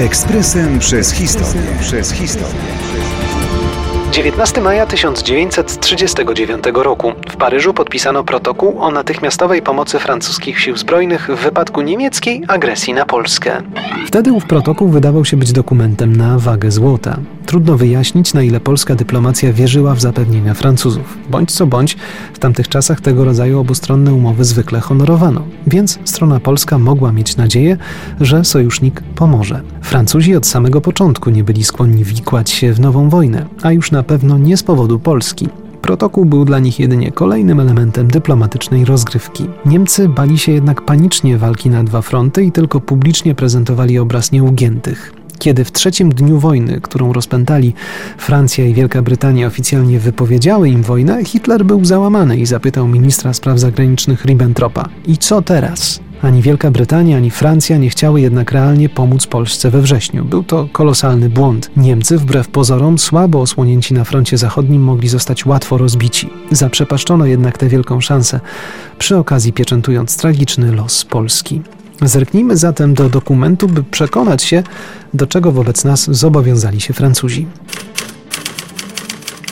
Ekspresem przez historię. Przez historię. 19 maja 1939 roku w Paryżu podpisano protokół o natychmiastowej pomocy francuskich sił zbrojnych w wypadku niemieckiej agresji na Polskę. Wtedy ów protokół wydawał się być dokumentem na wagę złota. Trudno wyjaśnić, na ile polska dyplomacja wierzyła w zapewnienia Francuzów. Bądź co bądź, w tamtych czasach tego rodzaju obustronne umowy zwykle honorowano, więc strona polska mogła mieć nadzieję, że sojusznik pomoże. Francuzi od samego początku nie byli skłonni wikłać się w nową wojnę, a już na pewno nie z powodu Polski. Protokół był dla nich jedynie kolejnym elementem dyplomatycznej rozgrywki. Niemcy bali się jednak panicznie walki na dwa fronty i tylko publicznie prezentowali obraz nieugiętych. Kiedy w trzecim dniu wojny, którą rozpętali Francja i Wielka Brytania oficjalnie wypowiedziały im wojnę, Hitler był załamany i zapytał ministra spraw zagranicznych Ribbentropa: I co teraz? Ani Wielka Brytania, ani Francja nie chciały jednak realnie pomóc Polsce we wrześniu. Był to kolosalny błąd. Niemcy, wbrew pozorom, słabo osłonięci na froncie zachodnim, mogli zostać łatwo rozbici. Zaprzepaszczono jednak tę wielką szansę, przy okazji pieczętując tragiczny los Polski. Zerknijmy zatem do dokumentu, by przekonać się, do czego wobec nas zobowiązali się Francuzi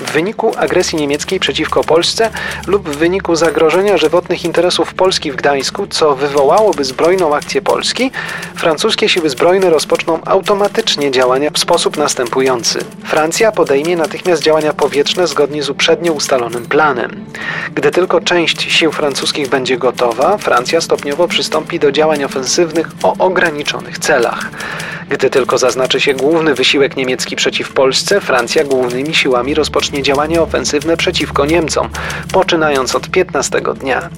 w wyniku agresji niemieckiej przeciwko Polsce lub w wyniku zagrożenia żywotnych interesów Polski w Gdańsku, co wywołałoby zbrojną akcję Polski, francuskie siły zbrojne rozpoczną automatycznie działania w sposób następujący. Francja podejmie natychmiast działania powietrzne zgodnie z uprzednio ustalonym planem. Gdy tylko część sił francuskich będzie gotowa, Francja stopniowo przystąpi do działań ofensywnych o ograniczonych celach. Gdy tylko zaznaczy się główny wysiłek niemiecki przeciw Polsce, Francja głównymi siłami rozpocznie działania ofensywne przeciwko Niemcom, poczynając od 15 dnia.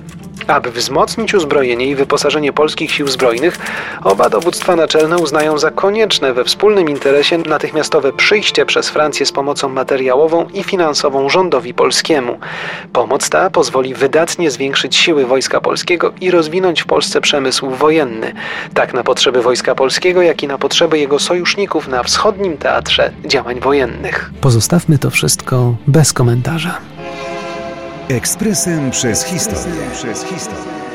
Aby wzmocnić uzbrojenie i wyposażenie polskich sił zbrojnych, oba dowództwa naczelne uznają za konieczne we wspólnym interesie natychmiastowe przyjście przez Francję z pomocą materiałową i finansową rządowi polskiemu. Pomoc ta pozwoli wydatnie zwiększyć siły Wojska Polskiego i rozwinąć w Polsce przemysł wojenny, tak na potrzeby Wojska Polskiego, jak i na potrzeby jego sojuszników na wschodnim teatrze działań wojennych. Pozostawmy to wszystko bez komentarza. Ekspresem przez historię.